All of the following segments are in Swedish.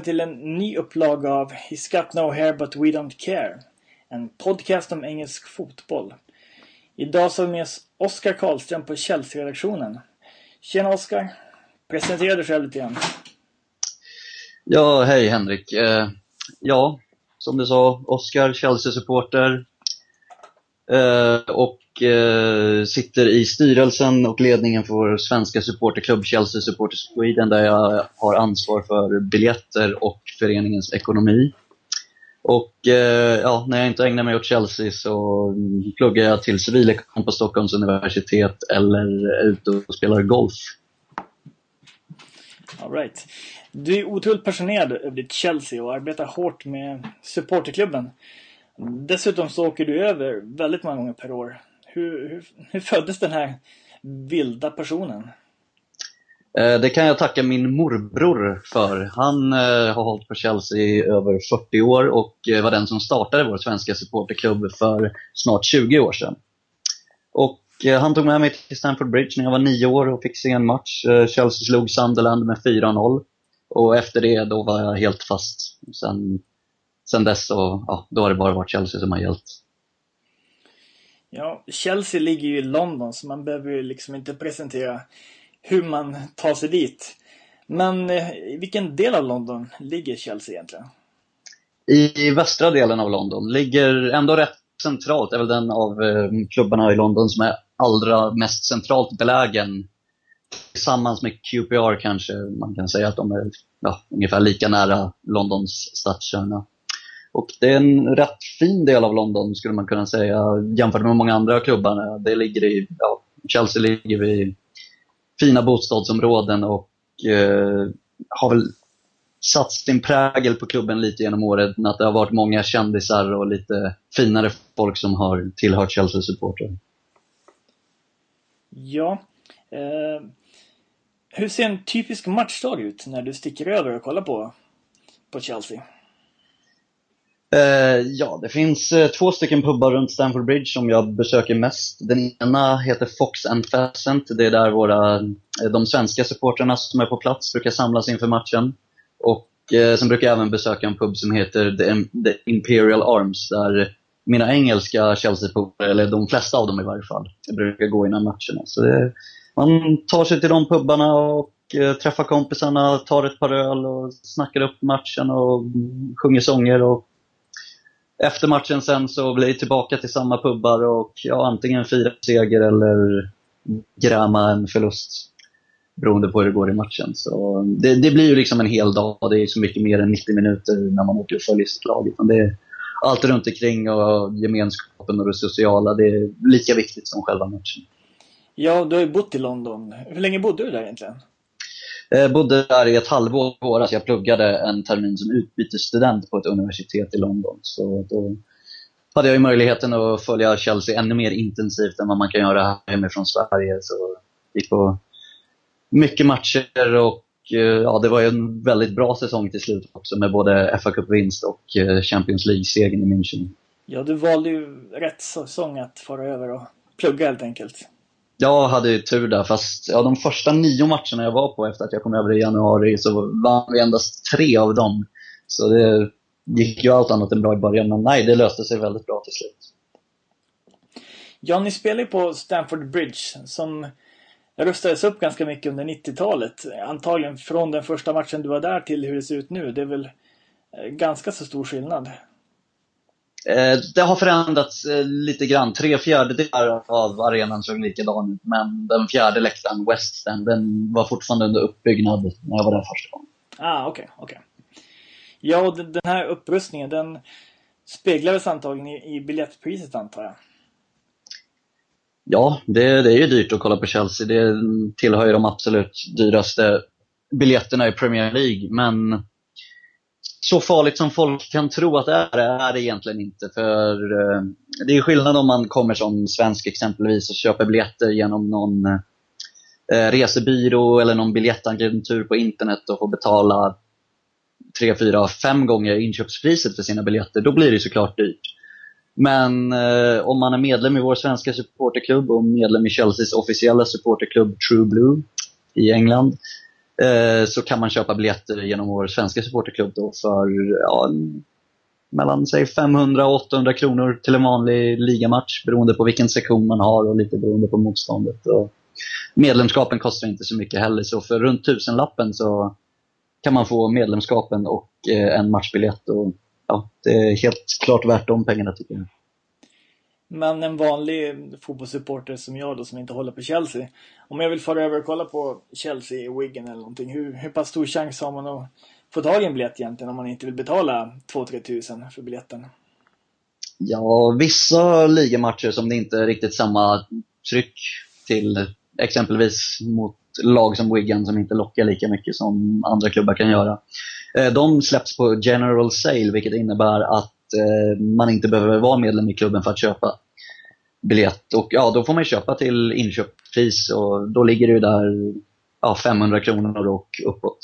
Välkommen till en ny upplaga av He's got no hair but we don't care. En podcast om engelsk fotboll. Idag så har vi med oss Oskar Karlström på Chelsea-redaktionen. Tjena Oskar! Presentera dig själv lite grann. Ja, hej Henrik. Eh, ja, som du sa, Oskar, Chelsea-supporter. Eh, och eh, sitter i styrelsen och ledningen för vår svenska supporterklubb Chelsea Supporters Sweden där jag har ansvar för biljetter och föreningens ekonomi. Och eh, ja, när jag inte ägnar mig åt Chelsea så pluggar jag till civilekonom på Stockholms universitet eller är ute och spelar golf. All right. Du är otroligt passionerad över ditt Chelsea och arbetar hårt med supporterklubben. Dessutom så åker du över väldigt många gånger per år. Hur, hur, hur föddes den här vilda personen? Eh, det kan jag tacka min morbror för. Han eh, har hållit på Chelsea i över 40 år och eh, var den som startade vår svenska supporterklubb för snart 20 år sedan. Och han tog med mig till Stamford Bridge när jag var nio år och fick se en match. Chelsea slog Sunderland med 4-0. Och efter det då var jag helt fast. Sen, sen dess så, ja, då har det bara varit Chelsea som har gällt. Ja, Chelsea ligger ju i London så man behöver ju liksom inte presentera hur man tar sig dit. Men eh, i vilken del av London ligger Chelsea egentligen? I västra delen av London, ligger ändå rätt centralt, är väl den av eh, klubbarna i London som är allra mest centralt belägen. Tillsammans med QPR kanske man kan säga att de är ja, ungefär lika nära Londons stadskärna. Och det är en rätt fin del av London skulle man kunna säga jämfört med många andra klubbar. Det ligger i, ja, Chelsea ligger vid fina bostadsområden och eh, har väl satt sin prägel på klubben lite genom åren. Att det har varit många kändisar och lite finare folk som har tillhört Chelsea-supportrar. Ja. Eh, hur ser en typisk matchdag ut när du sticker över och kollar på, på Chelsea? Uh, ja, det finns uh, två stycken pubbar runt Stamford Bridge som jag besöker mest. Den ena heter Fox and Pheasant. Det är där våra, eh, de svenska supportrarna som är på plats brukar samlas inför matchen. Och sen brukar jag även besöka en pub som heter The, The Imperial Arms där mina engelska Chelsea-pubbar, eller de flesta av dem i varje fall, brukar gå innan matcherna. Så det, man tar sig till de pubbarna och träffar kompisarna, tar ett par öl och snackar upp matchen och sjunger sånger. Och efter matchen sen så blir det tillbaka till samma pubbar och ja, antingen fira seger eller gräma en förlust. Beroende på hur det går i matchen. Så det, det blir ju liksom en hel dag. Det är så mycket mer än 90 minuter när man åker och följer sitt lag. Utan det är allt runt omkring och gemenskapen och det sociala. Det är lika viktigt som själva matchen. Ja, du har ju bott i London. Hur länge bodde du där egentligen? Jag bodde där i ett halvår i våras. Jag pluggade en termin som utbytesstudent på ett universitet i London. Så då hade jag ju möjligheten att följa Chelsea ännu mer intensivt än vad man kan göra här hemifrån Sverige. Så jag gick på mycket matcher och eh, ja, det var ju en väldigt bra säsong till slut också med både fa Cup-vinst och eh, Champions League-segern i München. Ja, du valde ju rätt säsong att fara över och plugga helt enkelt. Jag hade ju tur där, fast ja, de första nio matcherna jag var på efter att jag kom över i januari så vann vi endast tre av dem. Så det gick ju allt annat än bra i början, men nej, det löste sig väldigt bra till slut. Ja, ni spelar ju på Stamford Bridge som rustades upp ganska mycket under 90-talet. Antagligen från den första matchen du var där till hur det ser ut nu. Det är väl eh, ganska så stor skillnad. Eh, det har förändrats eh, lite grann. Tre fjärdedelar av arenan såg likadan ut, men den fjärde läktaren, West End, den var fortfarande under uppbyggnad när jag var där första gången. Ah, okej, okej. Ja, och den här upprustningen den speglades antagligen i, i biljettpriset antar jag. Ja, det, det är ju dyrt att kolla på Chelsea. Det tillhör ju de absolut dyraste biljetterna i Premier League. Men så farligt som folk kan tro att det är, är det egentligen inte. För eh, det är skillnad om man kommer som svensk exempelvis och köper biljetter genom någon eh, resebyrå eller någon biljettagentur på internet och får betala tre, fyra, fem gånger inköpspriset för sina biljetter. Då blir det såklart dyrt. Men eh, om man är medlem i vår svenska supporterklubb och medlem i Chelseas officiella supporterklubb True Blue i England eh, så kan man köpa biljetter genom vår svenska supporterklubb då för ja, mellan säg 500 och 800 kronor till en vanlig ligamatch beroende på vilken sektion man har och lite beroende på motståndet. Och medlemskapen kostar inte så mycket heller, så för runt tusenlappen så kan man få medlemskapen och eh, en matchbiljett. Och, ja, det är helt klart värt de pengarna tycker jag. Men en vanlig fotbollssupporter som jag då som inte håller på Chelsea. Om jag vill fara över och kolla på Chelsea, Wigan eller någonting. Hur, hur pass stor chans har man att få tag i en biljett egentligen om man inte vill betala 2-3 tusen för biljetten? Ja, vissa ligamatcher som det inte är riktigt samma tryck till exempelvis mot lag som Wigan som inte lockar lika mycket som andra klubbar kan göra. Eh, de släpps på general sale vilket innebär att Eh, man inte behöver vara medlem i klubben för att köpa biljett. Och ja, då får man köpa till inköpspris och då ligger det där ja, 500 kronor och uppåt.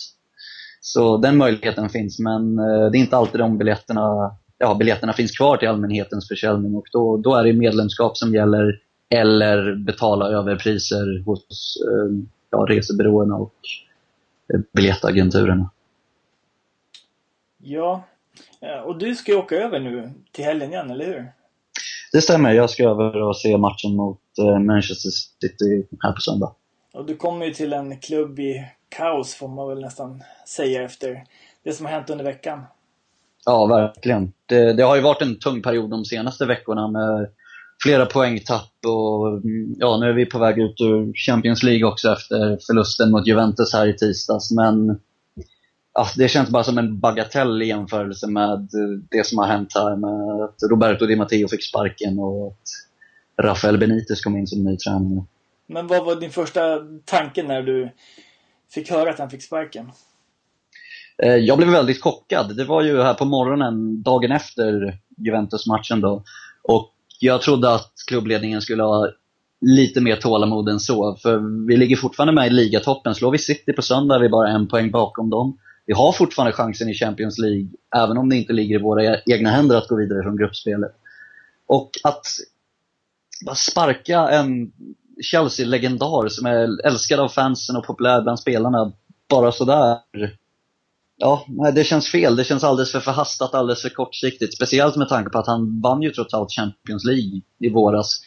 Så den möjligheten finns, men eh, det är inte alltid de biljetterna, ja, biljetterna finns kvar till allmänhetens försäljning och då, då är det medlemskap som gäller eller betala överpriser hos eh, ja, resebyråerna och biljettagenturerna. Ja, och du ska ju åka över nu till helgen igen, eller hur? Det stämmer, jag ska över och se matchen mot Manchester City här på söndag. Och du kommer ju till en klubb i kaos får man väl nästan säga efter det som har hänt under veckan. Ja, verkligen. Det, det, har ju varit en tung period de senaste veckorna med flera poängtapp och ja, nu är vi på väg ut ur Champions League också efter förlusten mot Juventus här i tisdags. Men ja, det känns bara som en bagatell i jämförelse med det som har hänt här med att Roberto Di Matteo fick sparken och att Rafael Benitez kom in som ny tränare. Men vad var din första tanke när du fick höra att han fick sparken? Eh, jag blev väldigt chockad. Det var ju här på morgonen, dagen efter Juventus-matchen då. Och jag trodde att klubbledningen skulle ha lite mer tålamod än så. För vi ligger fortfarande med i ligatoppen. Slår vi City på söndag är vi bara en poäng bakom dem. Vi har fortfarande chansen i Champions League, även om det inte ligger i våra e- egna händer att gå vidare från gruppspelet. Och att bara sparka en Chelsea-legendar som är älskad av fansen och populär bland spelarna bara sådär. Ja, nej, det känns fel. Det känns alldeles för förhastat, alldeles för kortsiktigt. Speciellt med tanke på att han vann ju trots allt Champions League i våras.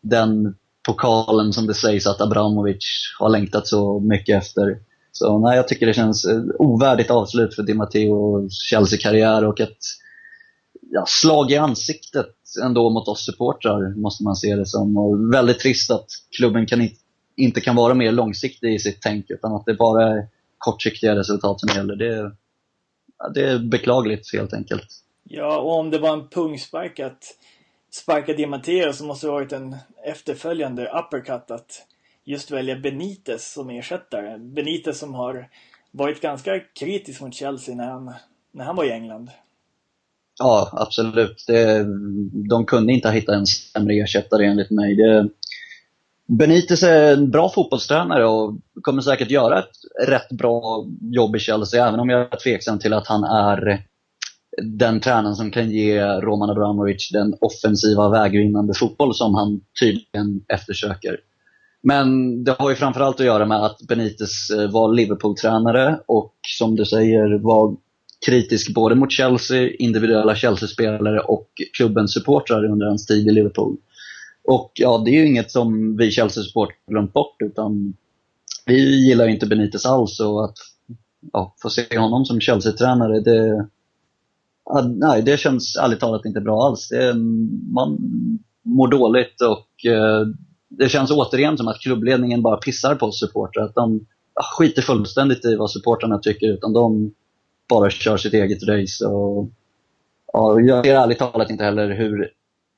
Den pokalen som det sägs att Abramovic har längtat så mycket efter. Så nej, jag tycker det känns eh, ovärdigt avslut för Di Matteo Chelsea-karriär och ett ja, slag i ansiktet ändå mot oss supportrar, måste man se det som. Och väldigt trist att klubben kan inte kan vara mer långsiktig i sitt tänk, utan att det bara är kortsiktiga resultat som gäller. Det, ja, det är beklagligt helt enkelt. Ja, och om det var en pungspark att sparka Di Matteo så måste det ha varit en efterföljande uppercut att just välja Benitez som ersättare. Benitez som har varit ganska kritisk mot Chelsea när han, när han var i England. Ja, absolut. Det, de kunde inte ha hittat en sämre ersättare enligt mig. Det, Benitez är en bra fotbollstränare och kommer säkert göra ett rätt bra jobb i Chelsea, även om jag är tveksam till att han är den tränaren som kan ge Roman Abramovic den offensiva vägvinnande fotboll som han tydligen eftersöker. Men det har ju framförallt att göra med att Benitez eh, var Liverpool-tränare och som du säger var kritisk både mot Chelsea, individuella Chelsea-spelare och klubbens supportrar under hans tid i Liverpool. Och ja, det är ju inget som vi Chelsea-supportrar glömt bort utan vi gillar inte Benitez alls och att ja, få se honom som Chelsea-tränare, det, ja, nej, det känns ärligt talat inte bra alls. Det, man mår dåligt och eh, det känns återigen som att klubbledningen bara pissar på oss supportrar. Att de ja, skiter fullständigt i vad supportrarna tycker utan de bara kör sitt eget race. Och, och jag ser ärligt talat inte heller hur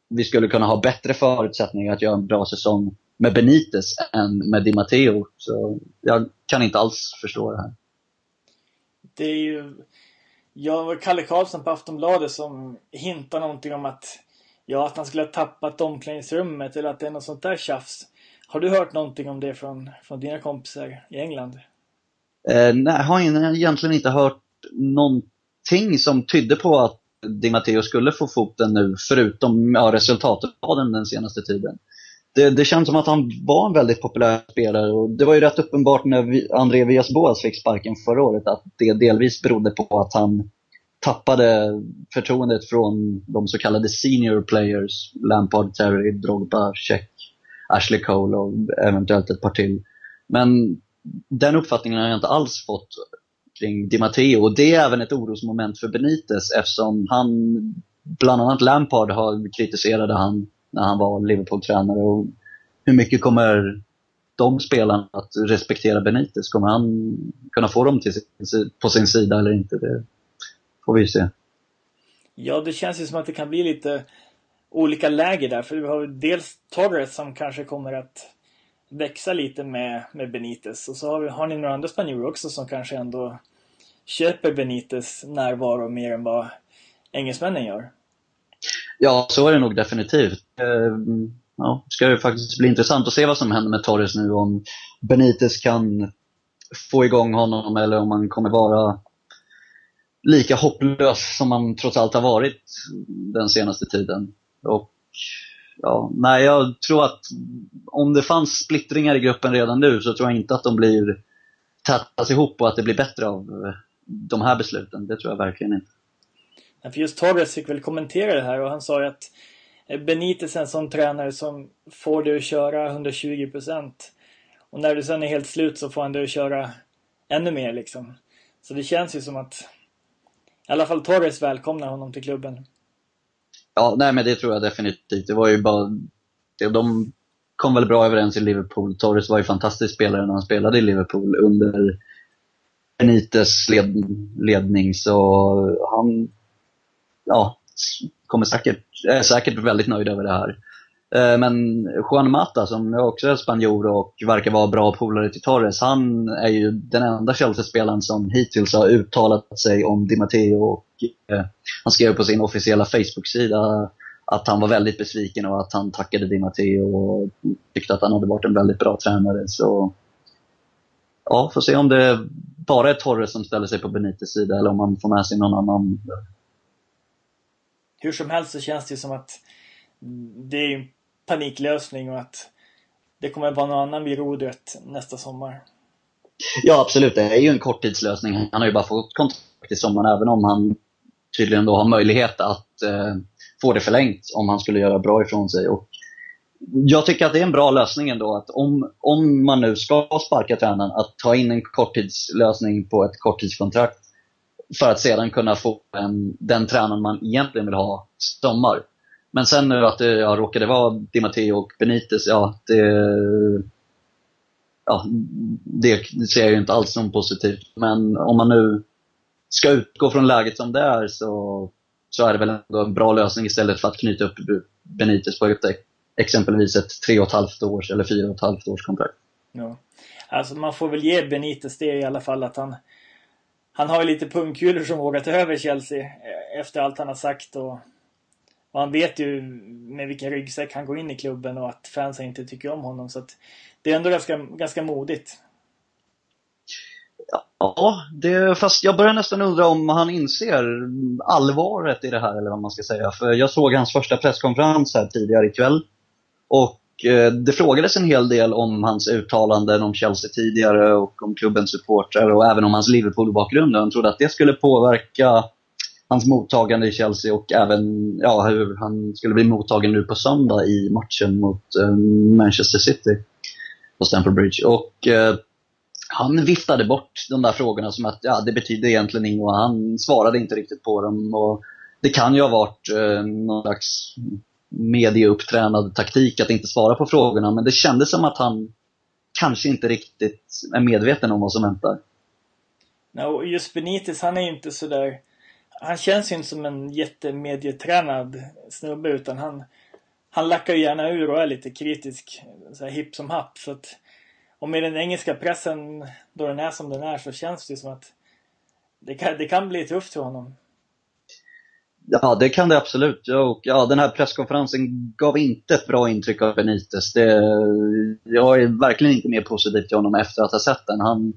vi skulle kunna ha bättre förutsättningar att göra en bra säsong med Benitez än med Di Matteo. Så jag kan inte alls förstå det här. Det är ju jag var Kalle Karlsson på Aftonbladet som hintar någonting om att ja, att han skulle ha tappat omklädningsrummet eller att det är något sånt där tjafs. Har du hört någonting om det från, från dina kompisar i England? Eh, nej, jag har egentligen inte hört någonting som tydde på att Di Matteo skulle få foten nu, förutom ja, resultatet av den den senaste tiden. det, det känns som att han var en väldigt populär spelare och det var ju rätt uppenbart när André Villas-Boas fick sparken förra året att det delvis berodde på att han tappade förtroendet från de så kallade senior players, Lampard, Terry, Drogba, Check, Ashley Cole och eventuellt ett par till. Men den uppfattningen har jag inte alls fått kring Di Matteo och det är även ett orosmoment för Benitez eftersom han, bland annat Lampard, har kritiserade han när han var Liverpool-tränare. Och hur mycket kommer de spelarna att respektera Benitez? Kommer han kunna få dem till, på sin sida eller inte? Det får vi se. Ja, det känns ju som att det kan bli lite olika läger där. För vi har dels Torres som kanske kommer att växa lite med, med Benitez. Och så har, vi, har ni några andra spanjorer också som kanske ändå köper Benitez närvaro mer än vad engelsmännen gör. Ja, så är det nog definitivt. Ehm, ja, det ska ju faktiskt bli intressant att se vad som händer med Torres nu. Om Benitez kan få igång honom eller om han kommer vara lika hopplös som man trots allt har varit den senaste tiden. Och ja, nej, jag tror att om det fanns splittringar i gruppen redan nu så tror jag inte att de blir tätas ihop och att det blir bättre av eh, de här besluten. Det tror jag verkligen inte. För just Torres fick väl kommentera det här och han sa ju att eh, Benitez är en sån tränare som får dig att köra 120 procent. Och när du sen är helt slut så får han dig att köra ännu mer liksom. Så det känns ju som att i alla fall Torres välkomnar honom till klubben. Ja, nej men det tror jag definitivt. Det var ju bara... De kom väl bra överens i Liverpool. Torres var ju fantastisk spelare när han spelade i Liverpool under Benites led, ledning. Så han ja, kommer säkert, är säkert väldigt nöjd över det här. Eh, men Juan Mata, som också är spanjor och verkar vara bra polare till Torres, han är ju den enda Chelsea-spelaren som hittills har uttalat sig om Di Matteo. Och, eh, han skrev på sin officiella Facebook-sida att han var väldigt besviken och att han tackade Di Matteo och tyckte att han hade varit en väldigt bra tränare. Så ja, får se om det bara är Torres som ställer sig på Benites sida eller om han får med sig någon annan hur som helst så känns det som att det är en paniklösning och att det kommer vara någon annan vid rodret nästa sommar. Ja, absolut. Det är ju en korttidslösning. Han har ju bara fått kontrakt i sommar, även om han tydligen då har möjlighet att eh, få det förlängt om han skulle göra bra ifrån sig. Och jag tycker att det är en bra lösning ändå, att om, om man nu ska sparka tränaren, att ta in en korttidslösning på ett korttidskontrakt för att sedan kunna få en, den tränaren man egentligen vill ha sommar. Men sen nu att det ja, råkade vara Di Matteo och Benitez, ja det, ja, det ser jag ju inte alls som positivt. Men om man nu ska utgå från läget som det är så, så är det väl ändå en bra lösning istället för att knyta upp Benitez på exempelvis ett tre och ett halvt års eller fyra och ett halvt års kontrakt. Ja. Alltså man får väl ge Benitez det i alla fall att han han har ju lite pungkulor som vågar ta över Chelsea eh, efter allt han har sagt och, och han vet ju med vilken ryggsäck han går in i klubben och att fansen inte tycker om honom så att det är ändå ganska, ganska modigt. Ja, det, fast jag börjar nästan undra om han inser allvaret i det här eller vad man ska säga. För jag såg hans första presskonferens här tidigare ikväll. Och Eh, det frågades en hel del om hans uttalanden om Chelsea tidigare och om klubbens supportrar och även om hans Liverpool-bakgrund. Han trodde att det skulle påverka hans mottagande i Chelsea och även ja, hur han skulle bli mottagen nu på söndag i matchen mot eh, Manchester City på Stamford Bridge. Och eh, han viftade bort de där frågorna som att ja, det betyder egentligen inget och han svarade inte riktigt på dem. Och det kan ju ha varit eh, någon slags medieupptränad taktik att inte svara på frågorna. Men det kändes som att han kanske inte riktigt är medveten om vad som väntar. No, just Benitez, han är ju inte sådär... Han känns ju inte som en jättemedietränad snubbe utan han, han lackar ju gärna ur och är lite kritisk, så här hipp som happ. Så att, och med den engelska pressen, då den är som den är, så känns det som att det kan, det kan bli tufft för honom. Ja, det kan det absolut. Och, ja, den här presskonferensen gav inte ett bra intryck av Benitez. Det, jag är verkligen inte mer positiv till honom efter att ha sett den. Han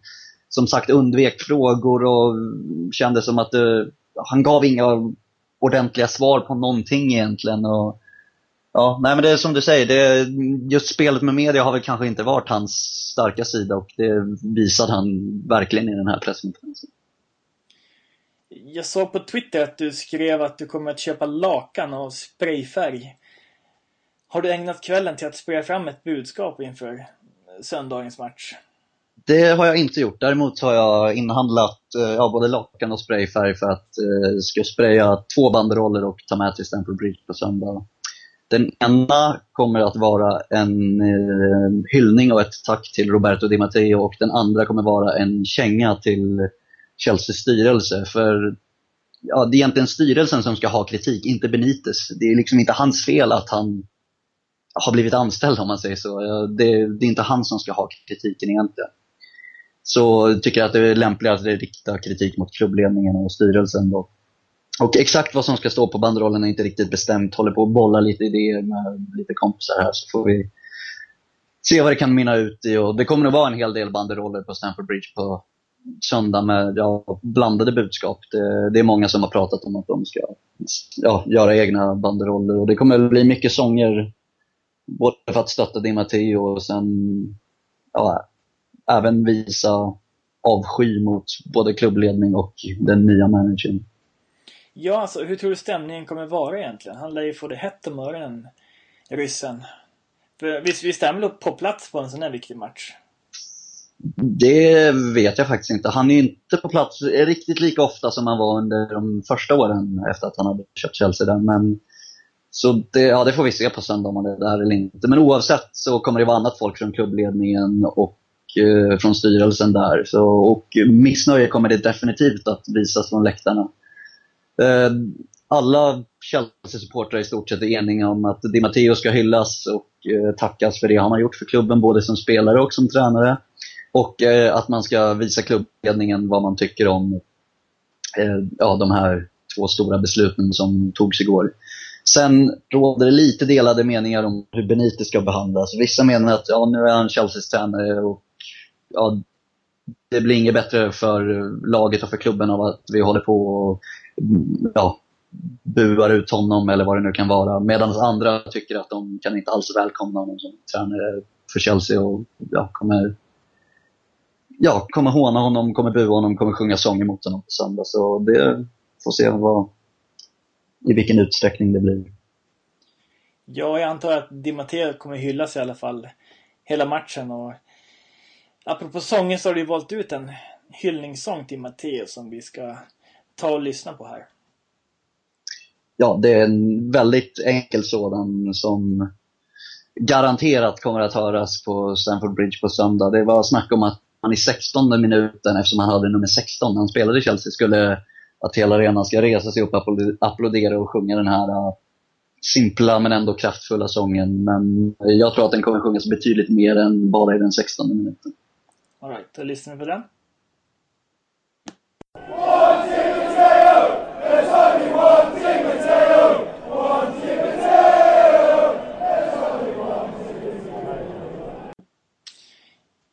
som sagt undvek frågor och kände som att det, han gav inga ordentliga svar på någonting egentligen. Och, Ja, nej men det är som du säger, det, just spelet med media har väl kanske inte varit hans starka sida och det visade han verkligen i den här presskonferensen. Jag såg på Twitter att du skrev att du kommer att köpa lakan av sprayfärg. Har du ägnat kvällen till att spraya fram ett budskap inför söndagens match? Det har jag inte gjort. Däremot har jag inhandlat eh, ja, både lakan och sprayfärg för att eh, ska spraya två banderoller och ta med till Stamford Bridge på söndag. Den ena kommer att vara en eh, hyllning och ett tack till Roberto Di Matteo och den andra kommer vara en känga till Chelseas styrelse. För ja, det är egentligen styrelsen som ska ha kritik, inte Benitez. Det är liksom inte hans fel att han har blivit anställd om man säger så. Det, det är inte han som ska ha kritiken egentligen. Så tycker jag att det är lämpligare att rikta kritik mot klubbledningen och styrelsen. Då. Och exakt vad som ska stå på banderollen är inte riktigt bestämt. Håller på att bolla lite idéer med lite kompisar här så får vi se vad det kan mynna ut i. Och det kommer att vara en hel del banderoller på Stamford Bridge på söndag med ja, blandade budskap. Det, det, är många som har pratat om att de ska ja, göra egna banderoller och det kommer att bli mycket sånger både för att stötta Di Matteo och sen ja, även visa avsky mot både klubbledning och den nya managern. Ja, alltså hur tror du stämningen kommer vara egentligen? Han lär ju få det hett om öronen, ryssen. För visst, visst är han väl på plats på en sån här viktig match? Det vet jag faktiskt inte. Han är inte på plats riktigt lika ofta som han var under de första åren efter att han hade köpt Chelsea där. Men, så det, ja, det får vi se på söndag om han är där eller inte. Men oavsett så kommer det vara annat folk från klubbledningen och Eh, från styrelsen där. Så, och missnöje kommer det definitivt att visas från läktarna. Eh, alla Chelsea-supportrar i stort sett är eniga om att Di Matteo ska hyllas och eh, tackas för det han har gjort för klubben, både som spelare och som tränare. Och att man ska visa klubbledningen vad man tycker om ja, de här två stora besluten som togs igår. Sen råder det lite delade meningar om hur Benitez ska behandlas. Vissa menar att ja, nu är han Chelseas tränare och ja, det blir inget bättre för laget och för klubben av att vi håller på och ja, buar ut honom eller vad det nu kan vara. Medan andra tycker att de kan inte alls välkomna honom som tränare för Chelsea och ja, kommer, ja, kommer håna honom, kommer bua honom, kommer sjunga sånger mot honom på söndag. Så det får se vad, i vilken utsträckning det blir. Ja, jag antar att Di Matteo kommer hyllas i alla fall hela matchen. Och apropå sånger så har du valt ut en hyllningssång till Matteus som vi ska ta och lyssna på här? Ja, det är en väldigt enkel sådan som garanterat kommer att höras på Stamford Bridge på söndag. Det var snack om att han i 16 minuten, eftersom han hade nummer 16 när han spelade i Chelsea, skulle att hela arenan ska resa sig upp och applådera och sjunga den här äh, simpla men ändå kraftfulla sången. Men jag tror att den kommer sjungas betydligt mer än bara i den 16 minuten. Alright, då lyssnar vi på den.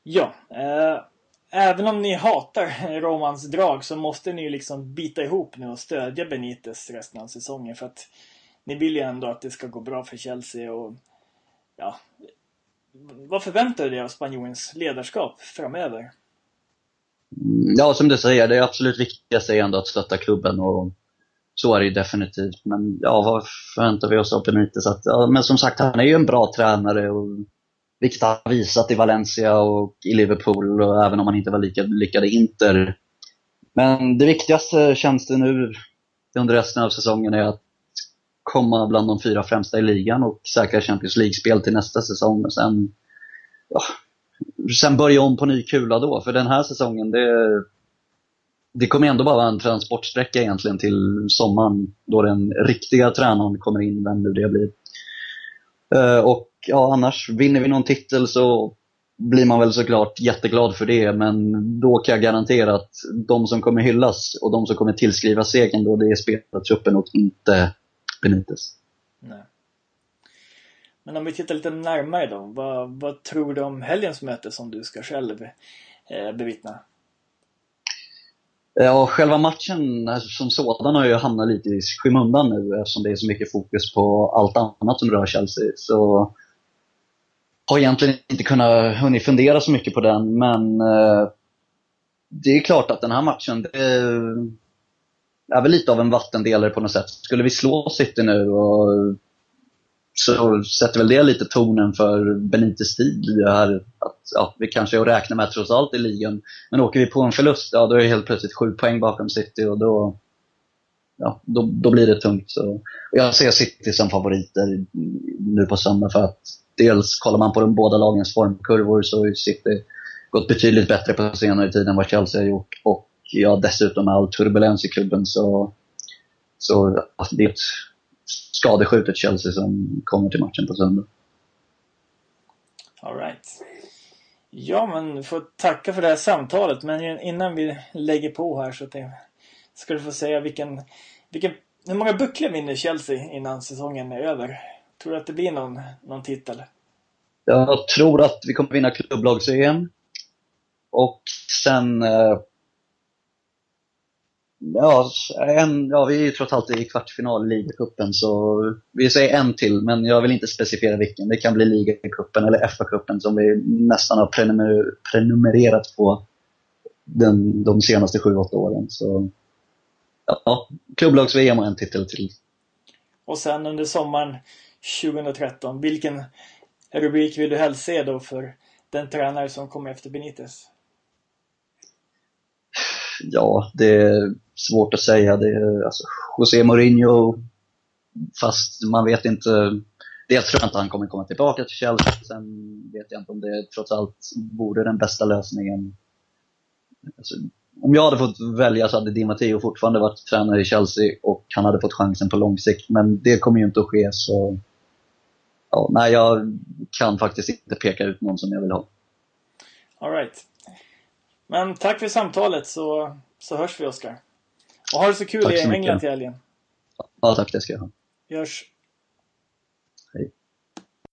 Ja, eh, även om ni hatar Romans drag så måste ni ju liksom bita ihop nu och stödja Benitez resten av säsongen för att ni vill ju ändå att det ska gå bra för Chelsea och ja, vad förväntar du dig av spanjorens ledarskap framöver? Mm, ja, som du säger, det absolut viktigaste är ändå att stötta klubben och så är det ju definitivt. Men ja, vad förväntar vi oss av Benitez? Att, ja, men som sagt, han är ju en bra tränare och vilket han har visat i Valencia och i Liverpool, och även om han inte var lika lyckad i Inter. Men det viktigaste känns det nu under resten av säsongen är att komma bland de fyra främsta i ligan och säkra Champions League-spel till nästa säsong. Och sen, ja, sen börja om på ny kula då, för den här säsongen, det, det kommer ändå bara vara en transportsträcka egentligen till sommaren då den riktiga tränaren kommer in, vem nu det blir. Eh, och ja, annars, vinner vi någon titel så blir man väl såklart jätteglad för det, men då kan jag garantera att de som kommer hyllas och de som kommer tillskriva segern då, det är spelartruppen och inte Benitez. Nej. Men om vi tittar lite närmare då, vad, vad tror du om helgens möte som du ska själv eh, bevittna? Ja, själva matchen alltså, som sådan har ju hamnat lite i skymundan nu eftersom det är så mycket fokus på allt annat som rör Chelsea. Så har egentligen inte kunnat hunnit fundera så mycket på den, men eh, det är klart att den här matchen, det är väl lite av en vattendelare på något sätt. Skulle vi slå City nu och så sätter väl det lite tonen för Benites tid. Här, att, ja, vi kanske är att räkna med trots allt i ligan. Men åker vi på en förlust, ja då är det helt plötsligt sju poäng bakom City och då, ja, då, då blir det tungt. Så, och jag ser City som favoriter nu på söndag för att dels kollar man på de båda lagens formkurvor så har City gått betydligt bättre på senare tid än vad Chelsea har gjort. Och ja, dessutom all turbulens i klubben så, så alltså, det är ett skadeskjutet Chelsea som kommer till matchen på söndag. All right. Ja, men får tacka för det här samtalet. Men innan vi lägger på här så det, ska du få säga vilken, vilken, hur många bucklor vinner Chelsea innan säsongen är över? Tror du att det blir någon, någon titel? Jag tror att vi kommer vinna klubblags-EM. Och sen eh, Ja, en, ja, vi är ju trots allt i kvartsfinal i ligacupen så vi säger en till, men jag vill inte specificera vilken. Det kan bli ligacupen eller FA-cupen som vi nästan har prenumer prenumererat på den, de senaste 7-8 åren. Så ja, klubblags-VM och en titel till. Och sen under sommaren 2013, vilken rubrik vill du helst se då för den tränare som kommer efter Benitez? Ja, det är svårt att säga. Det är, alltså, José Mourinho, fast man vet inte. Dels tror jag inte han kommer komma tillbaka till Chelsea. Sen vet jag inte om det trots allt vore den bästa lösningen. Alltså, om jag hade fått välja så hade Di Matteo fortfarande varit tränare i Chelsea och han hade fått chansen på lång sikt. Men det kommer ju inte att ske så... Ja, nej, jag kan faktiskt inte peka ut någon som jag vill ha. All right. Men tack för samtalet så, så hörs vi Oskar. Och ha det så kul tack i England till helgen. Ja, tack det ska jag ha. Vi hörs.